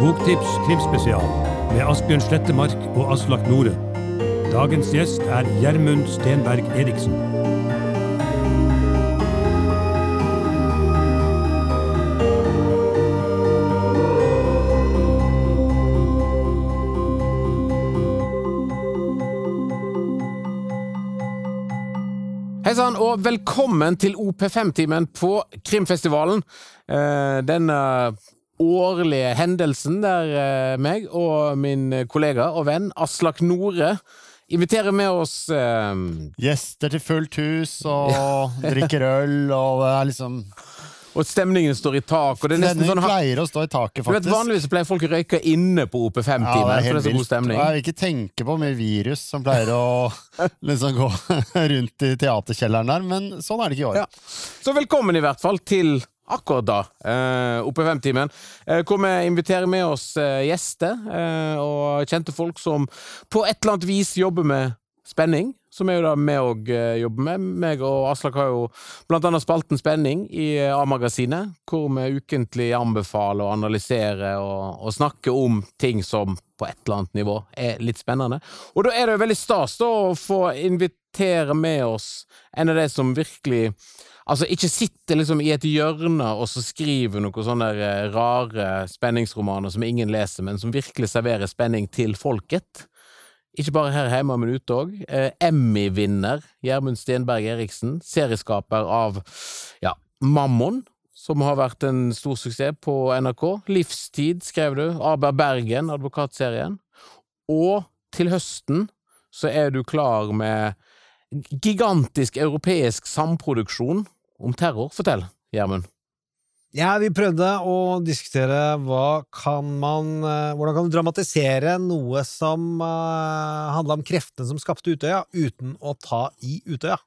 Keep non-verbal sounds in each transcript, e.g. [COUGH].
Boktips krimspesial med Asbjørn Slettemark og Aslak Nore. Dagens gjest er Gjermund Stenberg Eriksen. Hei sann, og velkommen til OP5-timen på Krimfestivalen. Eh, denne årlige hendelsen der eh, meg og min kollega og venn Aslak Nore inviterer med oss eh, Gjester til fullt hus og [LAUGHS] drikker øl, og det er liksom Og stemningen står i tak. Og det er nesten Denne sånn pleier å stå i taket, faktisk. du vet. Vanligvis pleier folk å røyke inne på OP5-timen, Ja, det er det er så god stemning. Jeg vil ikke tenke på med virus som pleier å [LAUGHS] liksom gå [LAUGHS] rundt i teaterkjelleren der, men sånn er det ikke i år. Ja. Så velkommen i hvert fall til akkurat da, eh, OP5-timen, eh, hvor vi inviterer med oss eh, gjester eh, og kjente folk som på et eller annet vis jobber med spenning, som er jo da vi òg eh, jobber med. Meg og Aslak har jo blant annet spalten Spenning i eh, A-magasinet, hvor vi ukentlig anbefaler å analysere og, og snakke om ting som på et eller annet nivå er litt spennende. Og da er det jo veldig stas da å få invitere med oss en av de som virkelig Altså, ikke sitte liksom i et hjørne og så skrive noen sånne eh, rare spenningsromaner som ingen leser, men som virkelig serverer spenning til folket. Ikke bare her hjemme, men ute òg. Eh, Emmy-vinner Gjermund Stenberg Eriksen, serieskaper av ja, Mammon, som har vært en stor suksess på NRK. Livstid, skrev du. Aber Bergen, advokatserien. Og til høsten så er du klar med gigantisk europeisk samproduksjon om terror. Fortell, Gjermund. Ja, vi prøvde å diskutere kan man, eh, hvordan kan du dramatisere noe som uh, handla om kreftene som skapte Utøya, uten å ta i Utøya.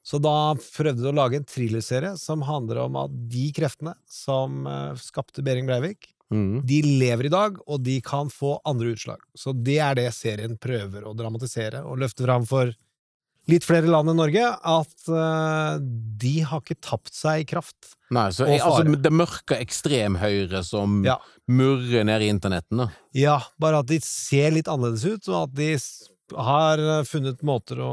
Så da prøvde vi å lage en thrillerserie som handler om at de kreftene som uh, skapte Behring Breivik, Mm. de lever i dag, og de kan få andre utslag. Så det er det serien prøver å dramatisere og løfte fram for litt flere land enn Norge, at uh, de har ikke tapt seg i kraft. Nei, så jeg, altså, det mørke ekstremhøyre som Ja. murrer ned i internetten, da. Ja, bare at de ser litt annerledes ut, og at de har eh, funnet måter å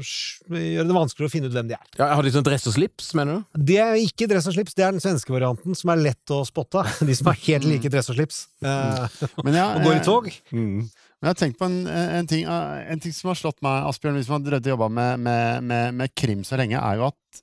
gjøre det vanskeligere å finne ut hvem de er. Ja, har de sånn dress og slips, mener du? Det er ikke dress og slips, det er den svenske varianten, som er lett å spotte. [LAUGHS] De som er helt [LAUGHS] like dress og slips. Eh, Men ja, [LAUGHS] og går i tog. Men jeg tenkt på en, en, ting, eh, en ting som har slått meg, Asbjørn, hvis man har jobba med, med, med, med krim så lenge, er jo at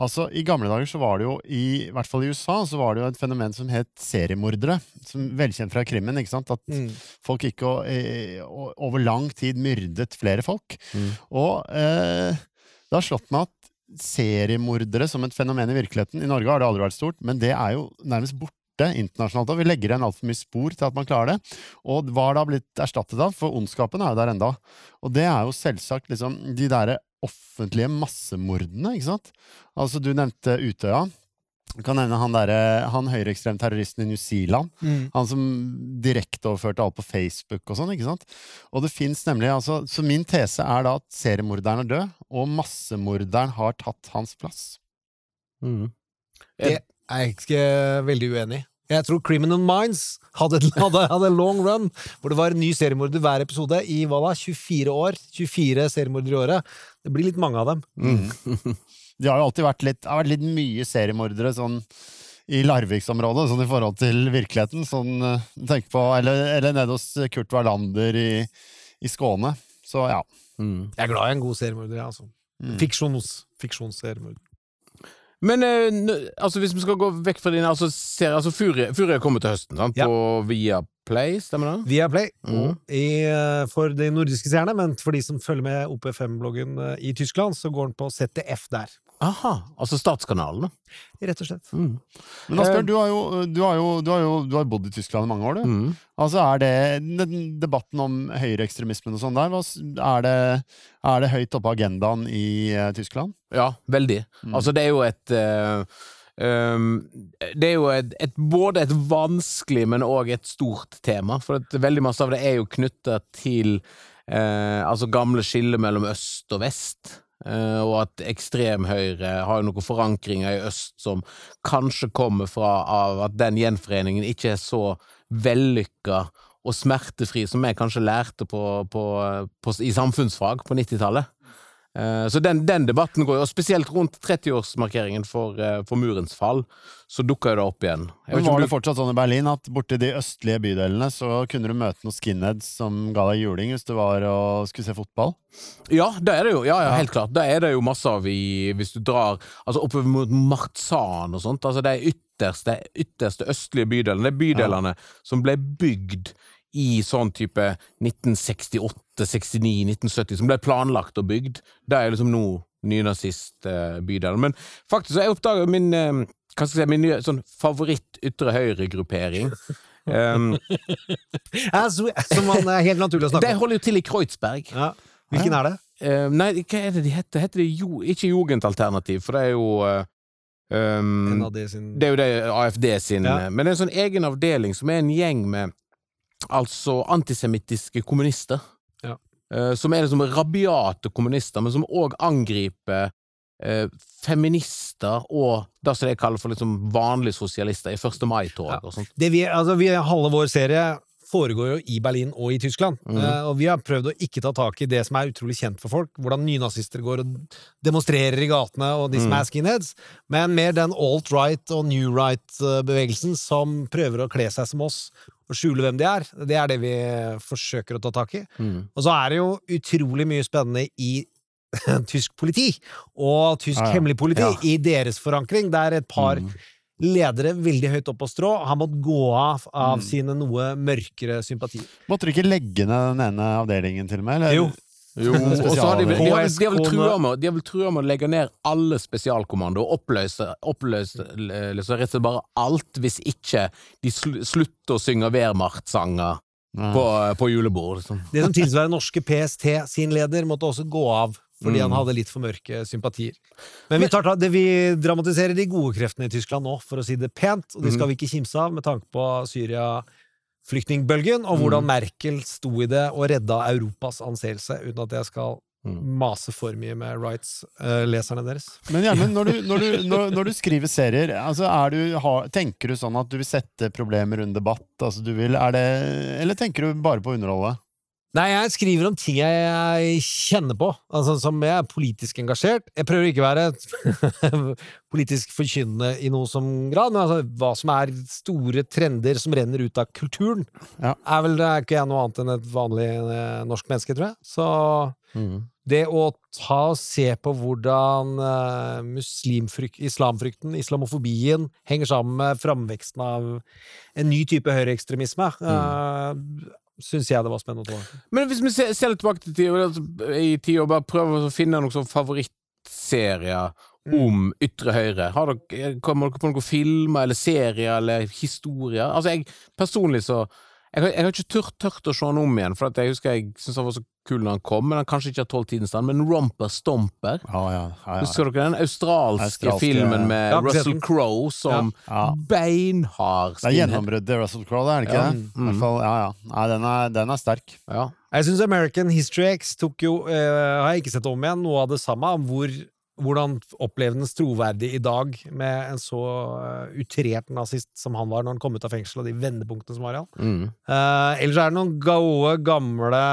Altså, I gamle dager så var det jo, i, i hvert fall i USA, så var det jo et fenomen som het seriemordere. Som Velkjent fra krimmen. ikke sant? At Mm. folk gikk og, eh, og over lang tid myrdet flere folk. Mm. Og eh, det har slått meg at seriemordere som et fenomen i virkeligheten I Norge har det aldri vært stort, men det er jo nærmest borte internasjonalt. Og vi legger igjen altfor mye spor til at man klarer det. Og hva har det blitt erstattet av? For ondskapen er jo der enda. Og det er jo selvsagt liksom de derre offentlige massemordene, ikke sant? Altså, du nevnte Utøya. Du kan nevne han, der, han høyreekstreme terroristen i New Zealand. Mm. Han som direkte overførte alt på Facebook og sånn, ikke sant? Og det fins nemlig altså Så min tese er da at seriemorderen er død, og massemorderen har tatt hans plass. Mm. Det er jeg ikke veldig uenig i. Jeg tror Criminal Minds hadde, [LAUGHS] hadde, hadde en long run, hvor det var en ny seriemorder hver episode i hva da, 24 år. 24 seriemordere i året. Det blir litt mange av dem. Mm. [LAUGHS] Det har jo alltid vært litt, har vært litt mye seriemordere sånn i Larviksområdet, sånn i forhold til virkeligheten. Sånn, eh, tenk på, eller, eller nede hos Kurt Wallander i, i Skåne. Så ja. Mm. Jeg er glad i en god seriemorder, jeg, altså. Mm. Fiksjons, fiksjonsseriemorder. Men eh, altså, hvis vi skal gå vekk fra dine altså, serier altså, Fury, Fury er kommet til høsten, sant? Ja. På Viaplay, stemmer det? Viaplay Mm. i, eh, for de nordiske seerne, men for de som følger med OP5-bloggen eh, i Tyskland, så går den på ZDF der. Aha, altså Statskanalen, da. Rett og slett. Mm. Men Asbjørn, du har, jo, du, har jo, du, har jo, du har bodd i Tyskland i mange år, du. Mm. Altså er det den Debatten om høyreekstremismen og sånn der, er det, er det høyt oppe på agendaen i eh, Tyskland? Ja, veldig. Mm. Altså, det er jo et uh, um, det er jo et, et, både et vanskelig, men òg et stort tema. For at veldig masse av det er jo knytta til uh, altså gamle skillet mellom øst og vest. Eh, og at ekstremhøyre har noen forankringer i øst som kanskje kommer fra av at den gjenforeningen ikke er så vellykka og smertefri som jeg kanskje lærte på, på, på, i samfunnsfag på 90-tallet. Eh, Så den, den debatten går jo, og spesielt rundt 30-årsmarkeringen for, eh, for murens fall, så dukka det opp igjen. Men var det fortsatt sånn i Berlin at borti de østlige bydelene så kunne du møte noen skinheads som ga deg juling hvis du var og skulle se fotball? Ja, det er det jo. Ja, ja, helt klart. Det er det jo masse av i Hvis du drar altså oppover mot Marzahn og sånt. Altså er ytterste, ytterste østlige bydelene. Det er bydelene som ble bygd i sånn type 1968, 69, 1970, som ble planlagt og bygd. Det er liksom nå nynazistbydelen. Men faktisk så har jeg oppdaga min eh, hva skal jeg si, min nye sånn favoritt ytre høyre-gruppering. [LAUGHS] Um, som man er helt naturlig å snakke de om. holder jo til i Kreuzberg. Ja. Hvilken er det? Uh, nei, hva er det de heter? Heter det jo, ikke Jugendalternativ, for det er jo uh, um, Det er jo det AFD sin Ja. eh, Men det er en sånn egen avdeling som er en gjeng med altså antisemittiske kommunister. Ja. Uh, som er liksom rabiate kommunister, men som òg angriper uh, feminister og det som jeg kaller for liksom vanlige sosialister i 1. mai-tog Ja. og sånt. det vi, altså vi, Halve vår serie foregår jo i Berlin og i Tyskland. Mm. Uh, og vi har prøvd å ikke ta tak i det som er utrolig kjent for folk. Hvordan nynazister går og demonstrerer i gatene, og de som Mhm. er skinheads. Men mer den alt-right og new right-bevegelsen som prøver å kle seg som oss og skjule hvem de er. Det er det vi forsøker å ta tak i. Mm. Og så er det jo utrolig mye spennende i [LAUGHS] tysk politi og tysk Ja, ja. hemmelig politi, Ja. i deres forankring. Det er et par Mm. ledere veldig høyt opp på strå har måttet gå av av Mm. sine noe mørkere sympatier. Måtte du ikke legge ned den ene avdelingen til og med? Eller? Jo. Jo, [LAUGHS] og så har de, de, har, vel- de har vel trua med, de har vel trua med å legge ned alle spesialkommando og oppløse, oppløse liksom, rett og slett bare alt, hvis ikke de slutter å synge Wehrmacht-sanger på, på julebord. Liksom. Det som tilsvarer norske PST sin leder, måtte også gå av fordi Mm. han hadde litt for mørke sympatier. Men vi, tar, det, vi dramatiserer de gode kreftene i Tyskland nå, for å si det pent, og det skal vi ikke kimse av med tanke på Syria-flyktningbølgen, og hvordan Merkel sto i det og redda Europas anseelse, uten at jeg skal Mm. mase for mye med rights-leserne deres. Men Gjermund, når, du- når, [LAUGHS] når, når du skriver serier, altså er du, har, tenker du sånn at du vil sette problemer under debatt? Altså du vil, det, eller tenker du bare på å underholde? Nei, jeg skriver om ting jeg kjenner på, altså som jeg er politisk engasjert. Jeg prøver ikke å være [LAUGHS] politisk forkynnende i noe som grad, men altså, hva som er store trender som renner ut av kulturen, Ja. er vel er ikke jeg noe annet enn et vanlig eh, norsk menneske, tror jeg. Så Mm. det å ta og se på hvordan eh, islamfrykten, islamofobien, henger sammen med framveksten av en ny type høyreekstremisme, uh, syns jeg det var spennende å ta. Men hvis vi ser, ser litt tilbake til tida, altså, i tida og bare prøver å finne noen sånn favorittserier om ytre høyre, har dere, kommer dere på noen filmer eller serier eller historier? Altså, jeg personlig så jeg har, jeg har ikke turt, tørt å se han om igjen, for at jeg husker jeg syntes han var så kul når han kom, men han kanskje ikke har tålt tidens stand, men Romper Stomper Ja, ja, ja, ja. Husker dere den australske, Australske, filmen med Ja, Russell. Crowe som Ja. beinhard Det er gjennombruddet Russell Crowe, er det ikke Ja. det? I fall, ja, ja. Nei, den er, den er sterk. Ja. Jeg syns American History X tok jo, uh, har jeg ikke sett om igjen, noe av det samme, om hvor, hvordan opplevendes troverdig i dag med en så eh, utrert nazist som han var når han kom ut av fengsel, og de vendepunktene som var i han. Mm. Uh, ellers er det noen gode, gamle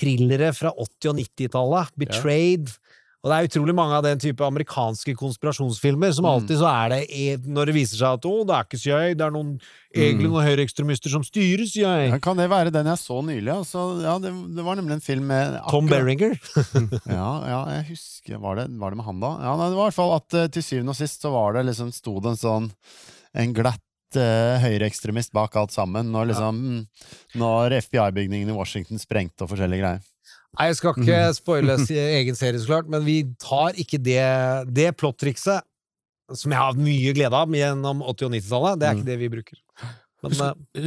thrillere fra 80- og 90-tallet. Betrayed. Og det er utrolig mange av den type amerikanske konspirasjonsfilmer som alltid så er det e- Når det viser seg at å, det er ikke CIA, det er noen egentlig noen høyreekstremister som styrer CIA. Ja, Kan det være den jeg så nylig? Altså, ja, det, det var nemlig en film med Tom Berringer. [LAUGHS] Ja, ja, jeg husker Var det, var det med han da? Ja, nei, det var i hvert fall at uh, til syvende og sist så var det liksom sto det en sånn En glatt uh, høyreekstremist bak alt sammen. Når liksom mm, Når FBI-bygningen i Washington sprengte og forskjellige greier. Nei, jeg skal ikke spoile [LAUGHS] egen serie, så klart, men vi tar ikke det, det plottrikset som jeg har mye glede av gjennom 80- og 90-tallet. Det er ikke det vi bruker. Men Husk,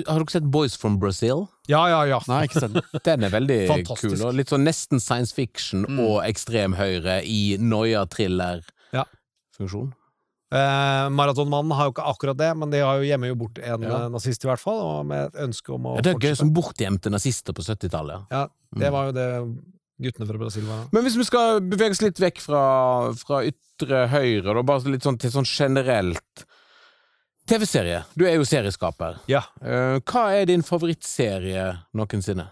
Har dere sett Boys from Brazil? ja, ja, ja. Nei, ikke sett den. Den er veldig [LAUGHS] kul. Og litt sånn nesten science fiction Mm. og ekstrem høyre i noia-thriller-funksjon. Ja. Eh, Maratonmannen har jo ikke akkurat det, men de har jo gjemmer jo bort en Ja. eh, nazist, i hvert fall, og med et ønske om å Ja, det er gøy som bortgjemte nazister på 70-tallet. Ja, det var jo det guttene fra Brasil var. Men hvis vi skal bevege oss litt vekk fra, fra ytre høyre, da, bare litt sånn til sånn generelt TV-serie. Du er jo serieskaper. Ja. Eh, hva er din favorittserie noensinne?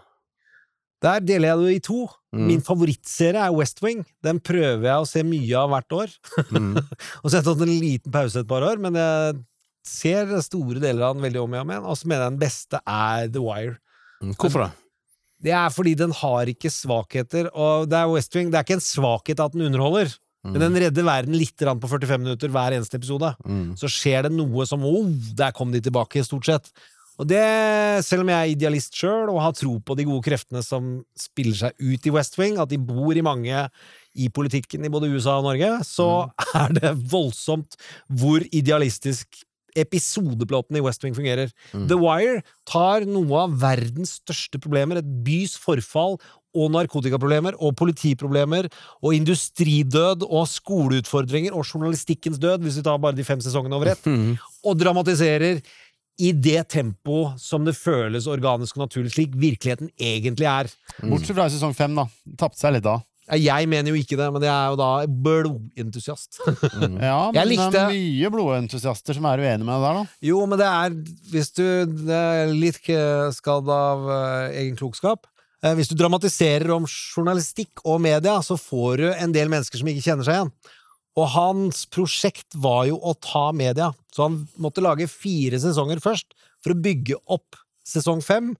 Der deler jeg det i to. Mm. Min favorittserie er West Wing. Den prøver jeg å se mye av hvert år. Mm. [LAUGHS] Og så har jeg tatt en liten pause et par år, men jeg ser store deler av den veldig om igjen. Og så mener jeg den beste er The Wire. Mm. Hvorfor det? Det er fordi den har ikke svakheter, og det er West Wing. Det er ikke en svakhet at den underholder, men den redder verden litt på 45 minutter hver eneste episode. Mm. Så skjer det noe som oh, der kom de tilbake, stort sett. Og det, selv om jeg er idealist sjøl og har tro på de gode kreftene som spiller seg ut i West Wing, at de bor i mange i politikken i både USA og Norge, så [LAUGHS] er det voldsomt hvor idealistisk episodeplotten i West Wing fungerer. The Wire tar noe av verdens største problemer, et bys forfall og narkotikaproblemer og politiproblemer og industridød og skoleutfordringer og journalistikkens død, hvis vi tar bare de fem sesongene over ett, [LAUGHS] og dramatiserer i det tempo som det føles organisk og naturlig, slik virkeligheten egentlig er. Bortsett fra sesong fem, da. Tapte seg litt da. Jeg mener jo ikke det, men jeg er jo da blodsentusiast. Ja, [LAUGHS] men likte- det er mye blodentusiaster som er uenige med det der, da. Jo, men det er Hvis du er litt skadd av uh, egen klokskap eh, Hvis du dramatiserer om journalistikk og media, så får du en del mennesker som ikke kjenner seg igjen. Og hans prosjekt var jo å ta media, så han måtte lage fire sesonger først for å bygge opp sesong fem,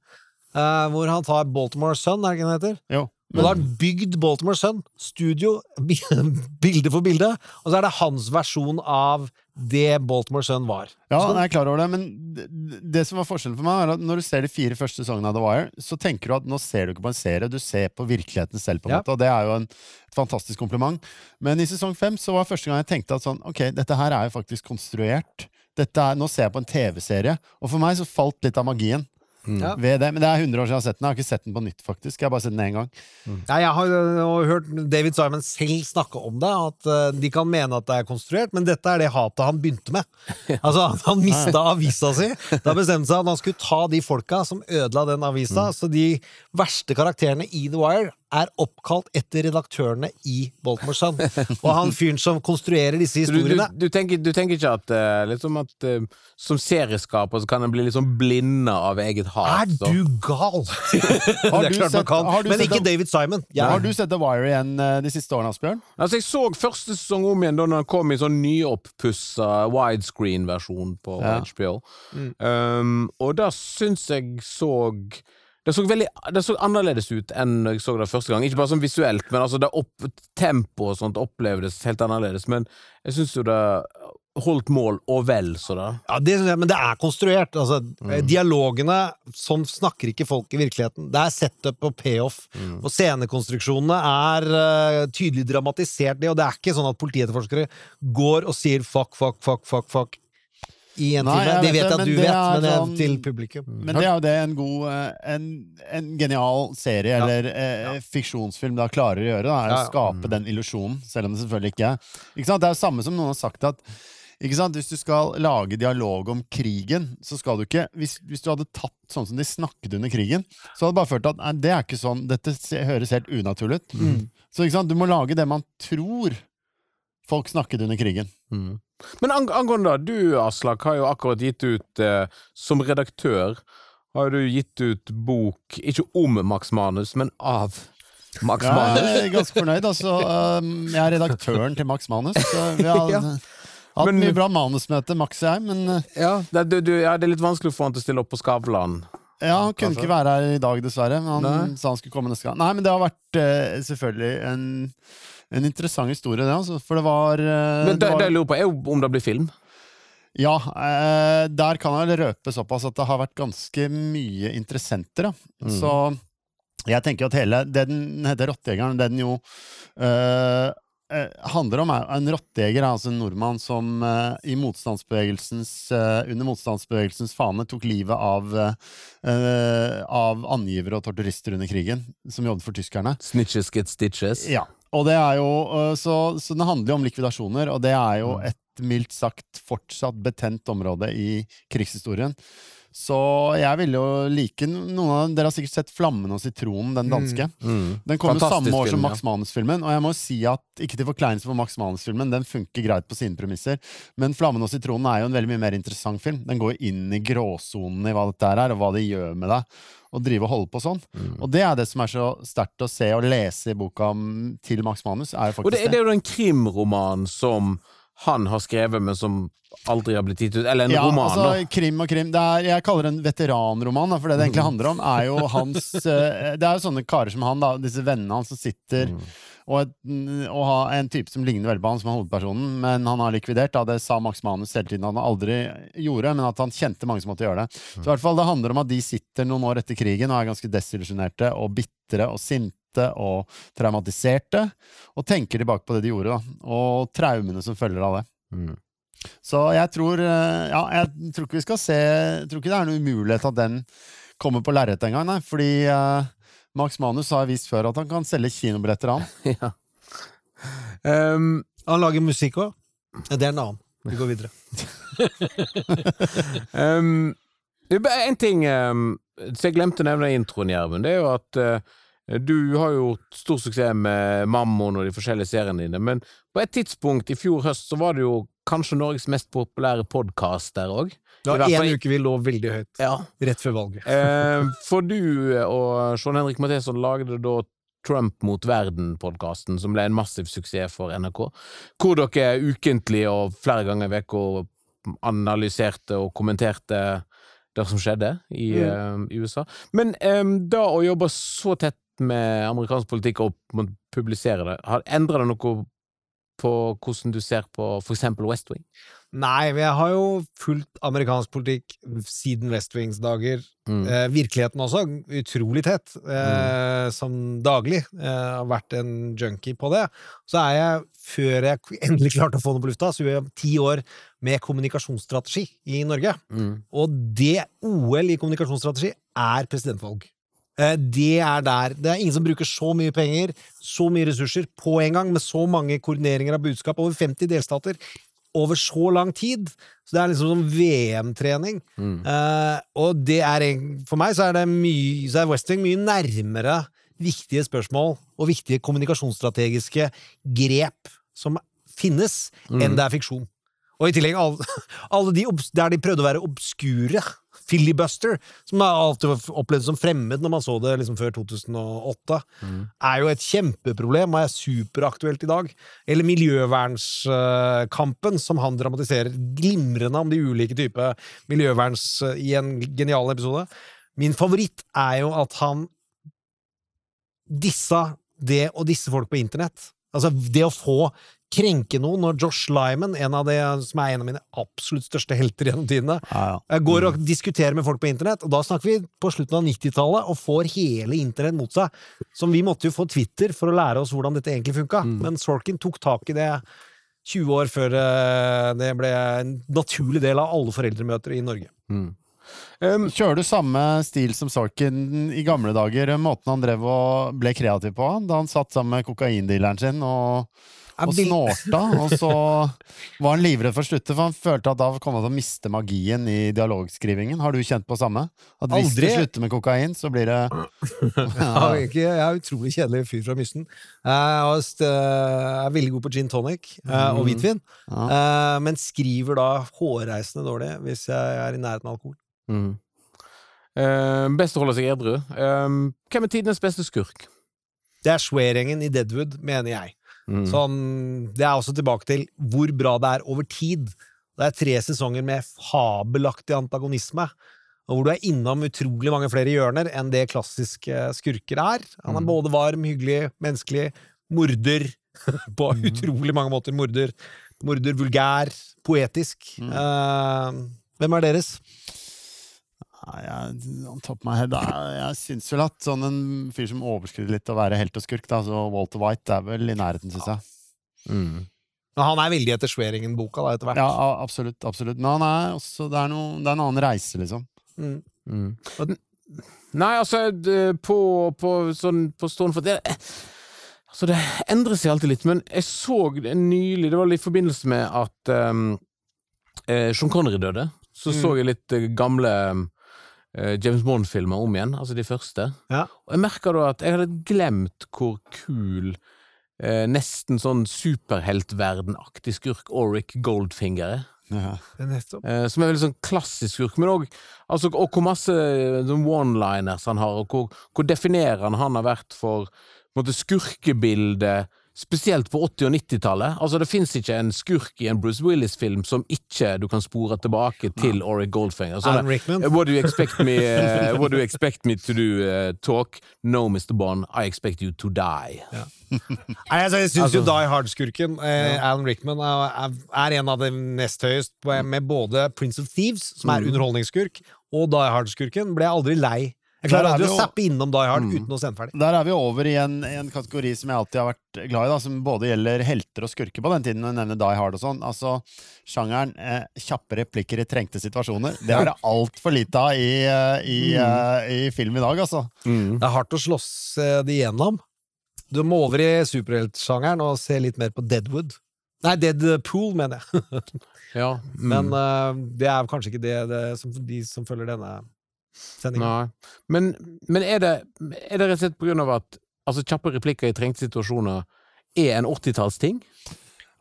eh, hvor han tar Baltimore Sun, er det ikke det heter? Jo. Og da har han bygd Baltimore Sun, studio, [LAUGHS] bilde for bilde, og så er det hans versjon av det Baltimore Sun var. Ja, jeg er klar over det, men det, det som var forskjellen for meg, er at når du ser de fire første sesongene av The Wire, så tenker du at nå ser du ikke på en serie, du ser på virkeligheten selv, på en Ja. måte, og det er jo en et fantastisk kompliment. Men i sesong fem så var det første gang jeg tenkte at sånn, ok, dette her er jo faktisk konstruert. Dette er, nå ser jeg på en TV-serie, og for meg så falt litt av magien. Ja. Ved det, Men det er 100 år siden jeg har sett den. Jeg har ikke sett den på nytt, faktisk. Jeg har bare sett den én gang. Nei, jeg har uh, hørt David Simon selv snakke om det, at uh, de kan mene at det er konstruert, men dette er det hatet han begynte med. [LAUGHS] Altså, Han mista [LAUGHS] avisa si. Da bestemte seg at han skulle ta de folka som ødela den avisa. Så de verste karakterene i The Wire er oppkalt etter redaktørene i Baltimore Sun. Og han fyren som konstruerer disse historiene. du, du, du, tenker, du tenker ikke at, uh, liksom at uh, som serieskaper så kan en bli liksom blinda blinde av eget hat? Er så- du gal?! Har [LAUGHS] det er du sett- kan, har du men ikke det- David Simon. Ja. Har du sett The Wire igjen uh, de siste årene, Asbjørn? Altså, jeg så første sesong om igjen da den kom i sånn nyoppussa widescreen-versjon på Ja. HBO. Mm. Um, og da syns jeg så det så, veldig, det så annerledes ut enn jeg så det første gang. Ikke bare sånn visuelt, men altså det opp, tempo og sånt opplevdes helt annerledes. Men jeg syns jo det holdt mål og vel så det. Ja, det, synes jeg, men det er konstruert. Altså, Mm. Dialogene Sånn snakker ikke folk i virkeligheten. Det er setup og payoff. Mm. Og scenekonstruksjonene er uh, tydelig dramatisert, det, og det er ikke sånn at politietterforskere går og sier fuck, fuck, fuck, fuck, fuck i en Nei, time. De Det vet det, at du det vet, er men jeg, sånn- til publikum. Men det er jo det en god eh, En, en genial serie, Ja. eller eh, fiksjonsfilm, da klarer å gjøre. Da, er å skape skape den illusjonen, selv om det selvfølgelig ikke er. Ikke sant? Det er jo samme som noen har sagt at ikke sant? Hvis du skal lage dialog om krigen, så skal du ikke Hvis, hvis du hadde tatt sånn som de snakket under krigen, så hadde du bare følt at nei, det er ikke sånn, dette høres helt unaturlig ut. Mm. Så ikke sant? du må lage det man tror folk snakket under krigen. Mm. Men ang angående da, du Aslak har jo akkurat gitt ut, eh, som redaktør, har du gitt ut bok, ikke om Max Manus, men av Max Ja, Manus. jeg er [LAUGHS] ganske fornøyd. Altså, um, jeg er redaktøren til Max Manus. Vi har [LAUGHS] Ja. hatt Men- mye bra manusmøte, Max og jeg, men uh, Ja, det, du, du, ja, det er litt vanskelig å få han til å stille opp på Skavlan. ja, han kunne ikke være her i dag, dessverre. Han Nei. sa han skulle komme neste gang. Nei, men det har vært uh, selvfølgelig en, en interessant historie, det. Altså, for det var, uh, Men det, det jeg lurer på, er om det blir film. Ja, eh, der kan jeg vel røpe såpass at det har vært ganske mye interessenter. Mm. Så jeg tenker at hele Det den heter Rottejegeren, det den jo eh, eh, handler om, er en rottejeger, er altså en nordmann som eh, i motstandsbevegelsens, eh, under motstandsbevegelsens fane tok livet av, eh, av angivere og torturister under krigen, som jobbet for tyskerne. Snitches get stitches. Ja, og det er jo øh, Så, så det handler jo om likvidasjoner, og det er jo Mm. et mildt sagt fortsatt betent område i krigshistorien. Så jeg ville jo like Noen av dere har sikkert sett 'Flammen og sitronen', den danske. Mm. Den kom jo samme år som film, ja. Max Manus-filmen, og jeg må si at ikke til forkleinelse for Max Manus-filmen, den funker greit på sine premisser, men 'Flammen og sitronen' er jo en veldig mye mer interessant film. Den går jo inn i gråsonen i hva dette er, og hva det gjør med deg å drive og holde på sånn. Mm. Og det er det som er så sterkt å se og lese i boka til Max Manus, er jo Og det, faktisk det er jo en krimroman som han har skrevet, men som aldri har blitt gitt ut. Eller en Ja, roman, altså, krim og krim. Det er, jeg kaller det en veteranroman, da, for det det egentlig handler om, er jo hans [LAUGHS] eh, Det er jo sånne karer som han, da, disse vennene hans som sitter Mm. og, et, og har en type som ligner veldig på han som er hovedpersonen, men han har likvidert. Da. Det sa Max Manus hele tiden han aldri gjorde, men at han kjente mange som måtte gjøre det. Så i hvert fall det handler om at de sitter noen år etter krigen og er ganske desillusjonerte og bitre og sinte og traumatiserte, og tenker tilbake på det de gjorde, da, og traumene som følger av det. Mm. Så jeg tror eh, Ja, jeg tror ikke vi skal se Jeg tror ikke det er noe umulighet at den kommer på lerretet engang, nei. Fordi uh, Max Manus har vist før at han kan selge kinobilletter, han. [LAUGHS] ja. Um, Han lager musikk òg. Det er en annen. Vi går videre. [LAUGHS] um, en ting um, som jeg glemte å nevne i introen, Gjermund. Det er jo at uh, du har jo stor suksess med Mammon og de forskjellige seriene dine, men på et tidspunkt i fjor høst så var det jo kanskje Norges mest populære podkast der òg. Det var én uke vi lå veldig høyt, Ja. rett før valget. Eh, [LAUGHS] for du og Sean Henrik Matheson lagde da Trump mot verden-podkasten, som ble en massiv suksess for NRK, hvor dere ukentlig og flere ganger i uka analyserte og kommenterte det som skjedde i, eh, i USA. Men um, da å jobbe så tett med amerikansk politikk og må publisere det, har endra det noe på hvordan du ser på for eksempel West Wing? Nei, jeg har jo fulgt amerikansk politikk siden West Wings dager. Mm. Eh, virkeligheten også, utrolig tett, eh, som daglig. Eh, har vært en junkie på det. Så er jeg, før jeg endelig klarte å få noe på lufta, så gjorde jeg ti år med kommunikasjonsstrategi i Norge. Mm. Og det OL i kommunikasjonsstrategi er presidentvalg. Eh, Det er der. Det er ingen som bruker så mye penger, så mye ressurser, på en gang, med så mange koordineringer av budskap, over 50 delstater, over så lang tid. Så det er liksom som VM-trening. Mm. Uh, og det er For meg så er det mye Så er West Wing mye nærmere viktige spørsmål og viktige kommunikasjonsstrategiske grep som finnes, enn det er fiksjon. Og i tillegg alle, [LAUGHS] alle de der de prøvde å være obskure. Filibuster, som jeg alltid opplevd som fremmed når man så det liksom før 2008, er jo et kjempeproblem og er superaktuelt i dag. Eller miljøvernskampen, som han dramatiserer glimrende om de ulike typer miljøverns i en genial episode. Min favoritt er jo at han dissa det og disse folk på internett. Altså, det å få krenke noen når Josh Lyman, en av de, som er en av mine absolutt største helter gjennom tidene, Ja, ja. jeg går og diskuterer med folk på internett, og da snakker vi på slutten av 90-tallet, og får hele internett mot seg. Som vi måtte jo få Twitter for å lære oss hvordan dette egentlig funka, men Sorkin tok tak i det 20 år før eh, det ble en naturlig del av alle foreldremøter i Norge. Mm. Um, Kjører du samme stil som Sorkin i gamle dager? Måten han drev og ble kreativ på? Da han satt sammen med kokaindealeren sin og, og snorta, og så var han livredd for å slutte, for han følte at da kom han til å miste magien i dialogskrivingen. Har du kjent på samme? At hvis Aldri. du slutter med kokain, så blir det [LAUGHS] Jeg er, ikke, jeg er utrolig kjedelig fyr fra Mysten. Jeg er veldig god på gin tonic eh, og hvitvin, eh, men skriver da hårreisende dårlig hvis jeg er i nærheten av alkohol. Mm. Eh, best å holde seg edru. Hvem er tidenes beste skurk? Det er Swearingen i Deadwood, mener jeg. Mm. Sånn, det er også tilbake til hvor bra det er over tid. Det er tre sesonger med fabelaktig antagonisme, og hvor du er innom utrolig mange flere hjørner enn det klassiske skurker er. Han er Mm. både varm, hyggelig, menneskelig, morder [LAUGHS] på Mm. utrolig mange måter. Morder, morder vulgær, poetisk. Mm. Uh, hvem er deres? Jeg, on top of my head, jeg, jeg syns vel at sånn en fyr som overskrider litt å være helt og skurk, da, så Walter White er vel i nærheten, syns jeg. Mm. Men Han er veldig etter Swearingen-boka da, etter hvert. Ja, absolutt. absolutt. Men han er også Det er, noe, det er en annen reise, liksom. Mm. Mm. Nei, altså, på, på, sånn, på stående for det Altså, det endrer seg alltid litt, men jeg så nylig Det var litt i forbindelse med at um, eh, Sean Connery døde. Så Mm. så jeg litt eh, gamle um, James Bond-filmer om igjen, altså de første. Ja. Og jeg merka da at jeg hadde glemt hvor kul eh, nesten sånn superheltverdenaktig skurk Auric Goldfinger er. Ja. Eh, som er veldig sånn klassisk skurk, men òg altså, og hvor masse sånn one-liners han har, og hvor, hvor definerende han har vært for på en måte, skurkebildet, spesielt på 80- og 90-tallet. Altså, det fins ikke en skurk i en Bruce Willis-film som ikke du kan spore tilbake til Auric Goldfinger. Sånn, [LAUGHS] What do you expect me, uh, [LAUGHS] what do you expect me to do? Uh, talk? No, Mr. Bond, I expect you to die. Nei, altså, jeg syns jo Altså- Die Hard-skurken, eh, Alan Rickman, er, er en av de nest høyest, med både Prince of Thieves, som er underholdningsskurk, og Die Hard-skurken. Ble jeg aldri lei. Jeg klarer er aldri å zappe innom Die Hard uten å sende ferdig. Der er vi over i en, en kategori som jeg alltid har vært glad i, da, som både gjelder helter og skurker på den tiden, når jeg nevner Die Hard og sånn. Altså, sjangeren eh, kjappe replikker i trengte situasjoner. Det er det altfor lite av i, eh, i, mm. i film i dag, altså. Mm. Det er hardt å slåss eh, det igjennom. Du må over i superheltsjangeren og se litt mer på Deadwood. Nei, Deadpool, mener jeg. [LAUGHS] Ja, mm. Men eh, det er kanskje ikke det, det som, de som følger denne sendingen. Nei. Men, men er, det, er det rett og slett på grunn av at altså, kjappe replikker i trengte situasjoner er en 80-tallsting?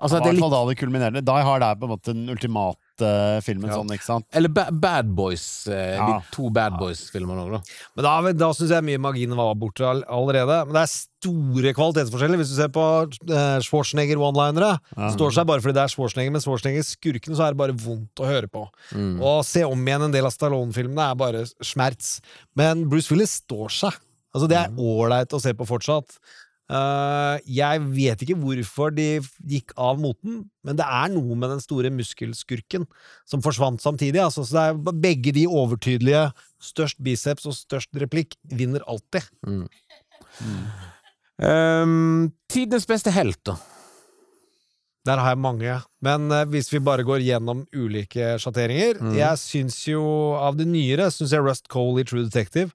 Altså, I er hvert fall da det kulminerer. Die Hard er på en måte den ultimate filmen Ja. sånn, ikke sant? eller ba Bad Boys, eh, Ja. de to Bad Boys-filmene òg, da. Men da, da syns jeg mye magien var borte all, allerede. Men det er store kvalitetsforskjeller. Hvis du ser på eh, Schwarzenegger one-linere, Ja. står seg bare fordi det er Schwarzenegger, men Schwarzenegger-skurken så er det bare vondt å høre på. Mm. Og se om igjen en del av Stallone-filmene er bare smerts. Men Bruce Willis står seg. Altså, det er ålreit å se på fortsatt. Eh, jeg vet ikke hvorfor de gikk av moten, men det er noe med den store muskelskurken som forsvant samtidig. Altså, så det er begge de overtydelige, størst biceps og størst replikk, vinner alltid. Um, tidenes beste helt, da. Der har jeg mange. Men uh, hvis vi bare går gjennom ulike sjatteringer Jeg syns jo av det nyere syns jeg Rust Cole i True Detective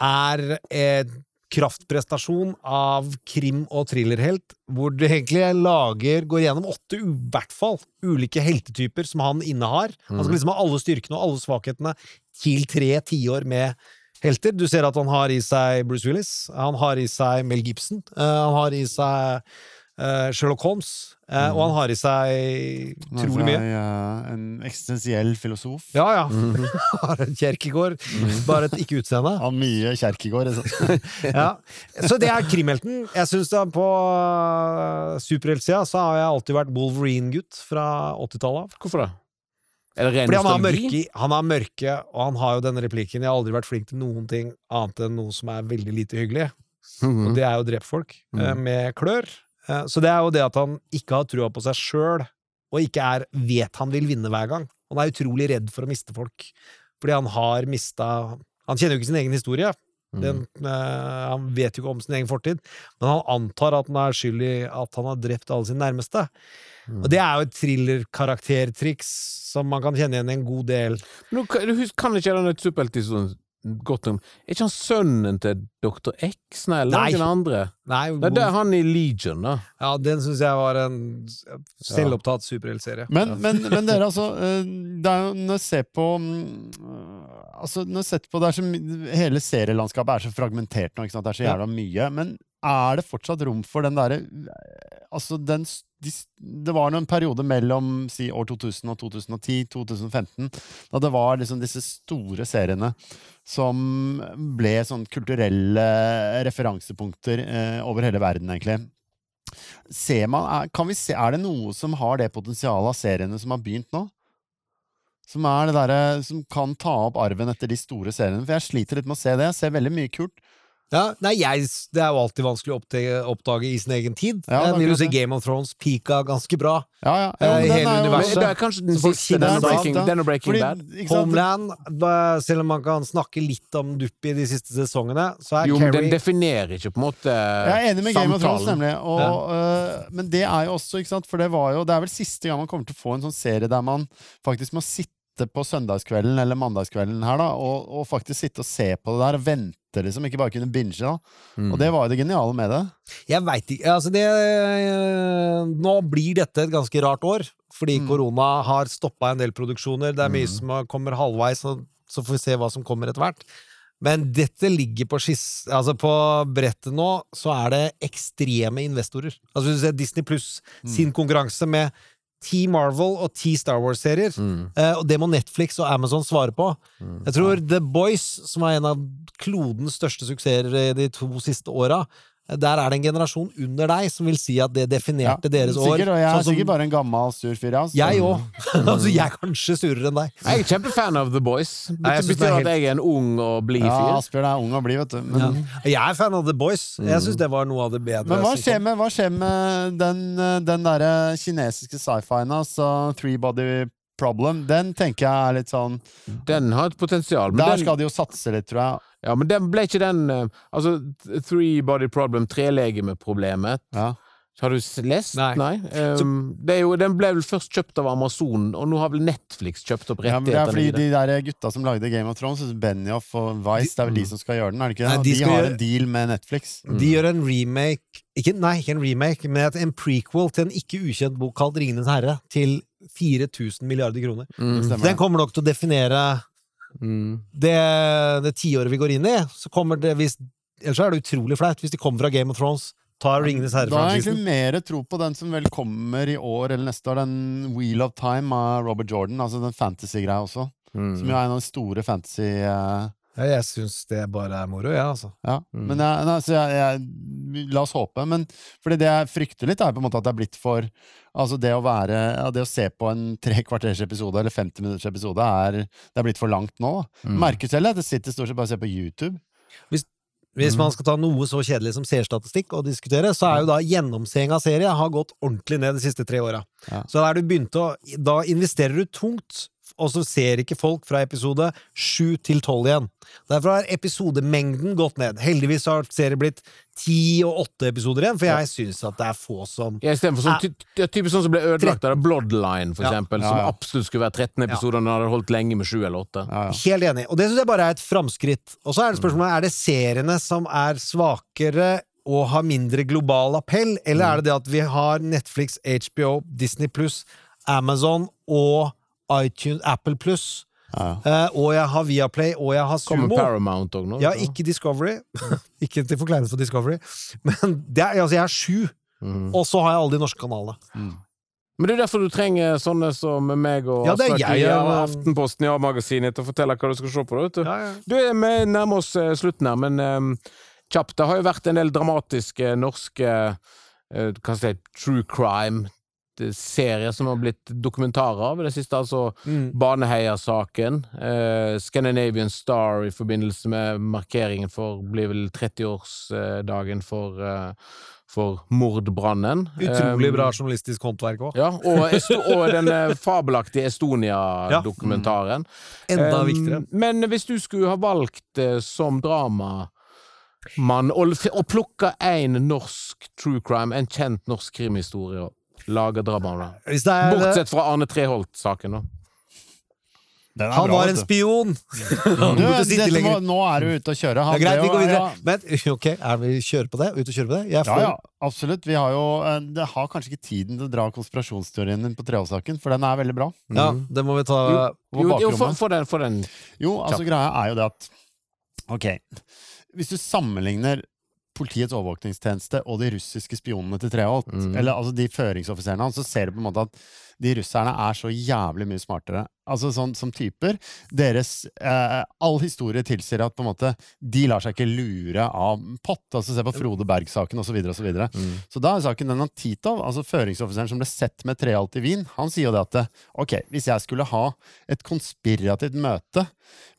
er en kraftprestasjon av krim- og thrillerhelt, hvor det egentlig lager går gjennom åtte, i hvert fall, ulike heltetyper som han innehar. Han skal liksom ha alle styrkene og alle svakhetene til tre tiår med helter. Du ser at han har i seg Bruce Willis, han har i seg Mel Gibson, eh, han har i seg Sherlock Holmes, Mm. og han har i seg utrolig mye. eh, en eksistensiell filosof. Ja, ja. [LAUGHS] Har en Kjerkegård, bare et ikke-utseende. Har mye Kjerkegård. [LAUGHS] Ja. Så det er krimhelten. Jeg synes da På uh, superheltsida så har jeg alltid vært Wolverine-gutt fra 80-tallet av. Hvorfor det? Fordi han har, mørke, han har mørke, og han har jo denne replikken 'Jeg har aldri vært flink til noen ting annet enn noe som er veldig lite hyggelig'. Mhm. Og det er jo å drepe folk eh, med klør. Eh, Så det er jo det at han ikke har trua på seg sjøl, og ikke er vet han vil vinne hver gang. Han er utrolig redd for å miste folk, fordi han har mista Han kjenner jo ikke sin egen historie. Den, eh, han vet jo ikke om sin egen fortid, men han antar at han er skyld i at han har drept alle sine nærmeste. Og det er jo et thriller-karaktertriks som man kan kjenne igjen i en god del. Men du, du husker, kan ikke denne superhelthistorien godt om Er ikke han sønnen til Dr. X, nei, eller Nei. noen andre? Nei, Nei, det er han i Legion, da. ja, den syns jeg var en selvopptatt superheltserie. Men, men, men dere, altså [LAUGHS] eh, Det er jo når jeg ser på mm, Altså, når jeg ser på det er så, my- Hele serielandskapet er så fragmentert nå, ikke sant? Det er så jævla mye. Men er det fortsatt rom for den derre Altså, Det var en periode mellom si år 2000 og 2010-2015 da det var liksom disse store seriene som ble sånn kulturelle referansepunkter eh, over hele verden, egentlig. Ser man, er, se, er det noe som har det potensialet av seriene som har begynt nå? Som er derre Som kan ta opp arven etter de store seriene? For jeg sliter litt med å se det. Jeg ser veldig mye kult. Ja, nei, jeg, det er jo alltid vanskelig å oppdage, i sin egen tid. Ja, jeg vil jo si. Game of Thrones peaka ganske bra. Ja, ja. Eh, men hele er universet. Det er kanskje den siste, den og Breaking, den Breaking Fordi, Bad. Homeland, selv om man kan snakke litt om Dupp i de siste sesongene, så er Jo, men den definerer ikke på en måte Jeg er enig med Game of Thrones, nemlig. Og, uh, men det er jo også, ikke sant, for det var jo Det er vel siste gang man kommer til å få en sånn serie der man faktisk må sitte på søndagskvelden eller mandagskvelden her, da, og, og faktisk sitte og se på det der og vente, liksom. Ikke bare kunne binge, da. Mm. Og det var jo det geniale med det. Jeg veit ikke Altså, det Nå blir dette et ganske rart år, fordi Mm. korona har stoppa en del produksjoner. Det er mye som kommer halvveis, og så får vi se hva som kommer etter hvert. Men dette ligger på skiss... Altså, på brettet nå så er det ekstreme investorer. Altså, hvis du ser Disney Pluss sin konkurranse med ti Marvel og ti Star Wars-serier, eh, og det må Netflix og Amazon svare på. Jeg tror The Boys, som er en av klodens største suksesser de to siste åra, der er det en generasjon under deg som vil si at det definerte deres år. sikkert, og jeg er sånn som- sikkert bare en gammel sur fyr, jeg. altså. Jeg òg. altså, jeg er kanskje surere enn deg. Jeg er kjempefan av The Boys. Nei, jeg Det betyr at jeg er en ung og blid Ja, fyr. Asbjørn er ung og blid, vet du. Men, Ja. Jeg er fan av The Boys. Jeg syns det var noe av det bedre. men hva skjer med, hva skjer med den, eh, den derre kinesiske sci-fien, altså Three Body Problem? Den tenker jeg er litt sånn Den har et potensial. Men Der den, skal de jo satse litt, tror jeg. ja, men den ble ikke den eh, Altså, Three Body Problem, trelegemeproblemet. Ja. Har du lest? Nei. Um, det er jo, den ble vel først kjøpt av Amazon, og nå har vel Netflix kjøpt opp rettighetene? Ja, men det er fordi de der gutta som lagde Game of Thrones, Benioff og Vice, det er vel de som skal gjøre den, er det ikke det? Nei, de de, har gjøre- en deal med Netflix. De gjør en remake ikke, Nei, ikke en remake, men en prequel til en ikke ukjent bok kalt Ringenes herre, til 4000 milliarder kroner. Mm. Den kommer nok til å definere Mm. det, det tiåret vi går inn i. Så kommer det hvis, Ellers er det utrolig flaut hvis de kommer fra Game of Thrones, tar Ringenes herre Da har jeg egentlig mer tro på den som vel kommer i år eller neste år, den Wheel of Time av Robert Jordan, altså den fantasy-greia også. Mm. Som jo er en av de store fantasy... Ja, jeg syns det bare er moro, jeg, ja, altså. Ja, Mm. men jeg, nei, så jeg, jeg, La oss håpe. Men fordi det jeg frykter litt, er på en måte at det er blitt for Altså det å være ja, Det å se på en [LAUGHS] tre kvarters episode eller 50 minutters episode, er, det er blitt for langt nå. Mm. Merker selv at det sitter stort sett bare og ser på YouTube. Hvis man skal ta noe så kjedelig som seerstatistikk og diskutere, så er jo da gjennomseing av serie har gått ordentlig ned de siste tre åra. Ja. Så der du begynte å Da investerer du tungt, og så ser ikke folk fra episode sju til tolv igjen. Derfor har episodemengden gått ned. Heldigvis har serien blitt ti og åtte episoder igjen, for jeg syns at det er få som Ja, Istedenfor sånn, ty ty- typisk sånn som ble ødelagt av Bloodline, for Ja. eksempel, som ja. absolutt skulle være 13 episoder, den hadde holdt lenge med 7 eller 8. Ja, ja. Helt enig. Og det syns jeg bare er et framskritt. Og så er det spørsmålet er det seriene som er svakere og har mindre global appell, eller er det det at vi har Netflix, HBO, Disney pluss, Amazon og iTunes, Apple pluss, Ja, Uh, og jeg har Viaplay, og jeg har Kommer Sumo. Paramount òg nå. Ja, ikke Discovery. [LAUGHS] ikke til forkleinelse for Discovery. Men det er, altså, jeg har sju, mm. og så har jeg alle de norske kanalene. Men det er derfor du trenger sånne som meg og Ja, er jeg, i ja. Aftenposten i A-magasinet til å fortelle hva du skal se på. da, Vet du. Du er med nærmer oss eh, slutten her, men um, kjapt. Det har jo vært en del dramatiske norske uh, hva skal jeg si, true crime-serier som har blitt dokumentarer av i det siste. Altså Mm. Baneheia-saken, eh, Scandinavian Star i forbindelse med markeringen for blir vel 30-årsdagen for, eh, for mordbrannen. Utrolig Eh, bra journalistisk håndverk òg. ja, og, og den eh, fabelaktige Estonia-dokumentaren. Enda Um, viktigere. Men hvis du skulle ha valgt eh, som dramamann å plukke én norsk true crime, en kjent norsk krimhistorie, og lage drama det Bortsett fra Arne Treholt-saken, da. Den er Han bra, var en spion! [LAUGHS] Du, dette må, nå er du ute å kjøre. Ja, Han greit, vi går videre. ja, Men ok, er vi kjører på det? Ute og kjøre på det? Jeg Ja, ja, absolutt. Vi har jo eh, Det har kanskje ikke tiden til å dra konspirasjonsteorien din på Treholtsaken, for den er veldig bra. Ja, det må vi ta Jo, jo bakrommet. for, for den, for den. Jo, altså greia er jo det at Ok, hvis du sammenligner politiets overvåkningstjeneste og de russiske spionene til Treholt, mm. eller altså de føringsoffiserene hans, så ser du på en måte at de russerne er så jævlig mye smartere. Altså sånn som typer. Deres eh, All historie tilsier at på en måte de lar seg ikke lure av pott. Altså se på Frode Berg-saken osv. Så, videre. Mm. så da er saken den at Titov, altså føringsoffiseren som ble sett med Treholt i Wien, han sier jo det at ok, hvis jeg skulle ha et konspirativt møte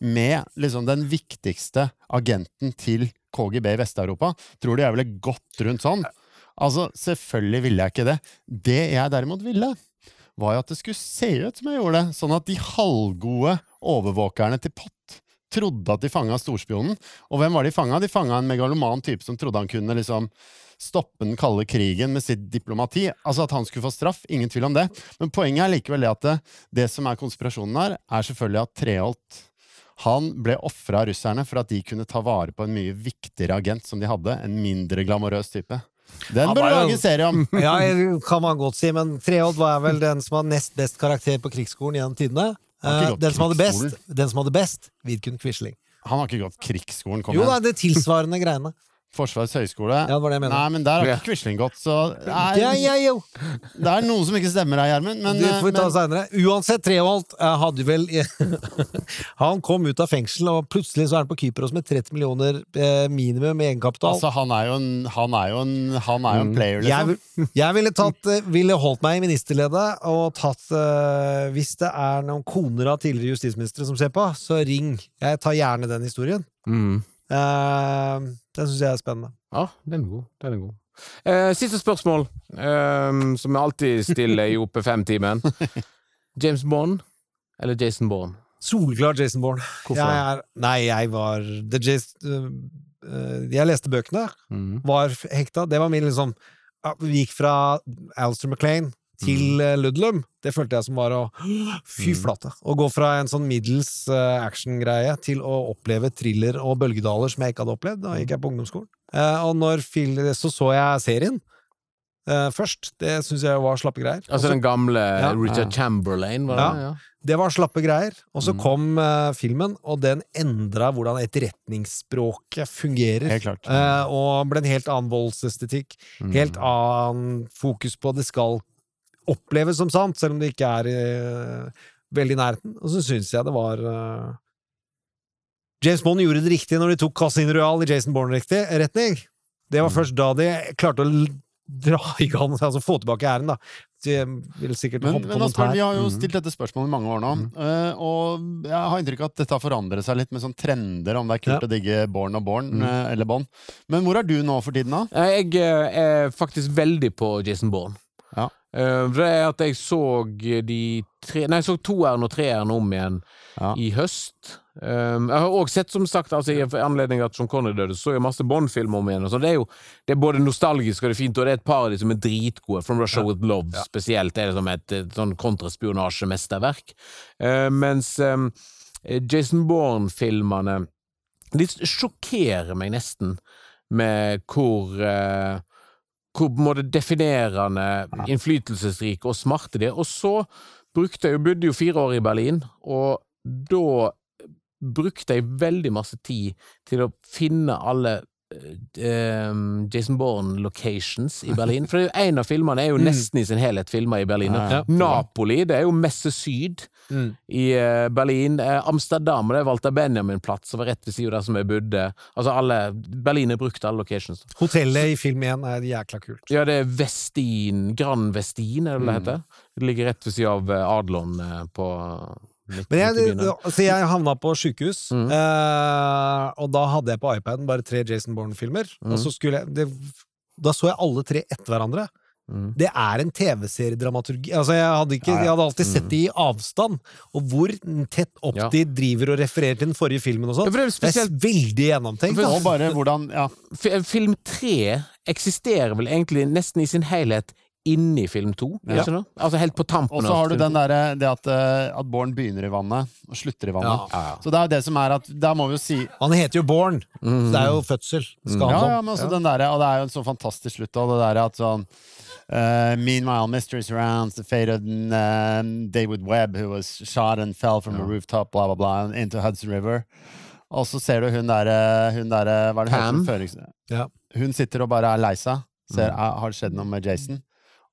med liksom den viktigste agenten til KGB i Vest-Europa, tror du jeg ville gått rundt sånn? Altså, selvfølgelig ville jeg ikke det. Det jeg derimot ville, var jo at det skulle se ut som jeg gjorde det, sånn at de halvgode overvåkerne til Pott trodde at de fanga storspionen. Og hvem var de fanga? De fanga en megaloman type som trodde han kunne liksom stoppe den kalde krigen med sitt diplomati. Altså at han skulle få straff, ingen tvil om det. Men poenget er likevel det at det, det som er konspirasjonen her, er selvfølgelig at Treholt han ble ofra av russerne for at de kunne ta vare på en mye viktigere agent som de hadde, en mindre glamorøs type. Den bør du lage serie om! [LAUGHS] Ja, kan man godt si, men Treholt var vel den som har nest best karakter på krigsskolen gjennom tidene. Eh, den, som hadde best, den som hadde best, Vidkun Quisling. Han har ikke gått krigsskolen, kom Jo igjen. det tilsvarende [LAUGHS] greiene. Forsvarets høgskole. Ja, det var det jeg mener. Nei, men der har ikke Quisling gått, så det Ja, ja, jo. det er noe som ikke stemmer her, Gjermund. Men, Det får vi ta men senere. Uansett, Treholt eh, hadde vel [LAUGHS] Han kom ut av fengsel, og plutselig så er han på Kypros med 30 millioner eh, minimum i egenkapital. altså, han er jo en, han er jo en, han er jo en player, jeg, liksom. Jeg, jeg ville, tatt, eh, ville holdt meg i ministerledet og tatt eh, Hvis det er noen koner av tidligere justisministre som ser på, så ring. Jeg tar gjerne den historien. Mm. Eh, den syns jeg er spennende. Ja, den er god. Den er god. Eh, siste spørsmål, eh, som jeg alltid stiller i OP5-timen. [LAUGHS] James Bond eller Jason Bourne? Solklar Jason Bourne. Hvorfor? Jeg er, nei, jeg var the Jason, øh, Jeg leste bøkene, Mm. var hekta. Det var min liksom Vi gikk fra Alistair MacLean til uh, Ludlum. Det følte jeg som var å Fy Mm. flate! Å gå fra en sånn middels uh, actiongreie til å oppleve thriller og bølgedaler som jeg ikke hadde opplevd. Da gikk jeg på ungdomsskolen. Eh, og når så så jeg serien eh, først. Det syns jeg var slappe greier. Altså den gamle Ja. Richard Chamberlain, var det? Ja. Det var slappe greier. Og så Mm. kom uh, filmen, og den endra hvordan etterretningsspråket fungerer. Helt klart. uh, og ble en helt annen voldsestetikk. Mm. Helt annen fokus på det skal oppleves som sant, selv om det ikke er eh, veldig i nærheten. Og så syns jeg det var eh, James Bond gjorde det riktig når de tok Casino Royal i Jason Bourne-retning. Det var Mm. først da de klarte å dra i gang, altså få tilbake æren, da. De vil sikkert Men, hoppe men kommentar. vi har jo stilt dette spørsmålet i mange år nå, eh, og jeg har inntrykk av at dette har forandret seg litt med sånn trender, om det er kult Ja. å digge Born og Born mm. uh, eller Bond. Men hvor er du nå for tiden, da? Eh, Jeg eh, er faktisk veldig på Jason Bourne. Ja. Eh, det er at jeg så de tre Nei, jeg så toeren og treeren om igjen Ja. i høst. Um, jeg har òg sett, som sagt, altså, i anledning til at Sean Connery døde, så jeg masse Bond-filmer om igjen. Det er jo det er både nostalgisk og det er fint, og det er et par av de som er dritgode. From Russia With Love spesielt er det som et, et sånn kontraspionasjemesterverk. Uh, mens um, Jason Bourne-filmene De sjokkerer meg nesten med hvor eh, hvor måte definerende, innflytelsesrike og smarte de er. Og så brukte jeg jo, bodde jo fire år i Berlin, og da brukte jeg veldig masse tid til å finne alle eh, Jason Bourne locations i Berlin. For en av filmene er jo nesten i sin helhet filma i Berlin. Ja, ja. Napoli, det er jo Messe Syd Mm. i eh, Berlin. Eh, Amsterdam, det er Walter Benjamin-plass, som var rett ved siden av der som jeg bodde. Altså alle Berlin er brukt alle locations. Hotellet i film 1 er jækla kult. Ja, det er Vestin, Grand Vestin, er det det Mm. heter? Det ligger rett ved siden av Adlon på midt, Men jeg, altså jeg havna på sjukehus, Mm. eh, og da hadde jeg på iPaden bare tre Jason Bourne-filmer. Mm. Og så skulle jeg det, Da så jeg alle tre etter hverandre. Mm. Det er en TV-seriedramaturgi. Altså jeg, hadde ikke, jeg hadde alltid sett det i avstand, og hvor tett opp Ja. de driver og refererer til den forrige filmen og Ja, for det er Det er veldig gjennomtenkt. Bare hvordan Ja. Film tre eksisterer vel egentlig nesten i sin helhet inni film to, Ja. Altså helt på tampen Og så har du den der, det at, eh, at Born begynner i vannet og slutter i vannet. Ja. Så det er jo det som er at Da må vi jo si Han heter jo Born, Mm. så det er jo fødsel. Skal Ja, ja, men også den der, og det er jo en så fantastisk slutt av det der at sånn uh, meanwhile, mystery surrounds the fate of uh, David Webb, who was shot and fell from a rooftop, blah, blah, blah, into Hudson River. Og så ser du hun derre hun der, Hva er det Pam. heter? Ja. Hun sitter og bare er lei seg. Ser, er- Har det skjedd noe med Jason?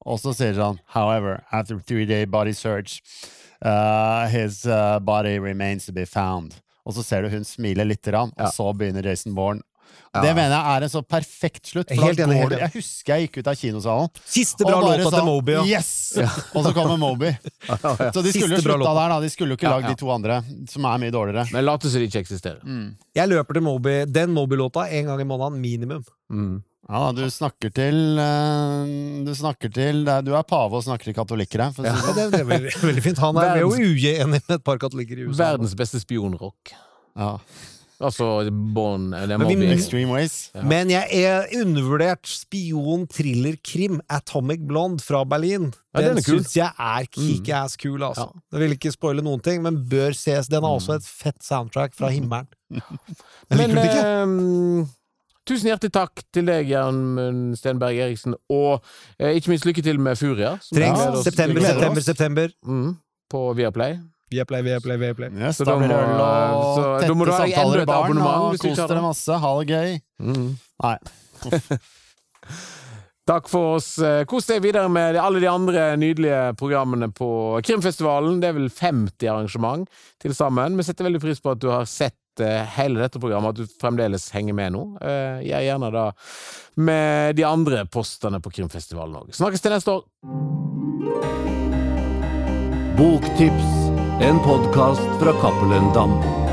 Og så sier sånn However, after three day body search, uh, his uh, body remains to be found. Og så ser du hun smiler lite grann, Ja. og så begynner Jason Bourne. Ja. Det mener jeg er en så perfekt slutt. For Helt da enig, går helt enig. jeg husker jeg gikk ut av kinosalen. Siste bra låta til Moby. Ja. Yes! Og så kommer Moby. [LAUGHS] Så de skulle jo slutta der, da. De skulle jo ikke Ja, lagd ja. de to andre, som er mye dårligere. Men late oss ikke eksisterer. Mm. Jeg løper til Moby, den Moby-låta en gang i måneden, minimum. Mm. Ja, du snakker til eh, Du snakker til er- Du er pave og snakker til katolikker her. Ja, det. det, det er veldig, [LAUGHS] veldig fint. Han er jo uenig med et par katolikker i USA. Verdens beste spionrock. Ja. Altså Bond Det er Men Moby. Extreme Ways. Ja. Men jeg er undervurdert spion, thriller, krim, Atomic Blonde fra Berlin. Ja, den den er syns jeg er kick-ass kul, altså. Jeg vil ikke spoile noen ting, men bør ses. Den har også et fett soundtrack fra himmelen. [LAUGHS] Men liker den ikke. Tusen hjertelig takk til deg, Jan Stenberg Eriksen, og eh, ikke minst lykke til med Furia. Trengs. Ja, September, september, september. Mm, på Viaplay. Viaplay, Viaplay, Viaplay. Yes, Så da da må- øl og så da må du ha enda et i abonnement og kos dere det. masse, ha det gøy. Mm. Nei. [LAUGHS] Takk for oss. Eh, Kos deg videre med alle de andre nydelige programmene på Krimfestivalen. Det er vel 50 arrangement til sammen. Vi setter veldig pris på at du har sett eh, hele dette programmet, at du fremdeles henger med nå. Jeg Gjør gjerne da med de andre postene på Krimfestivalen òg. Snakkes til neste år. Boktips, en podkast fra Cappelen Dam.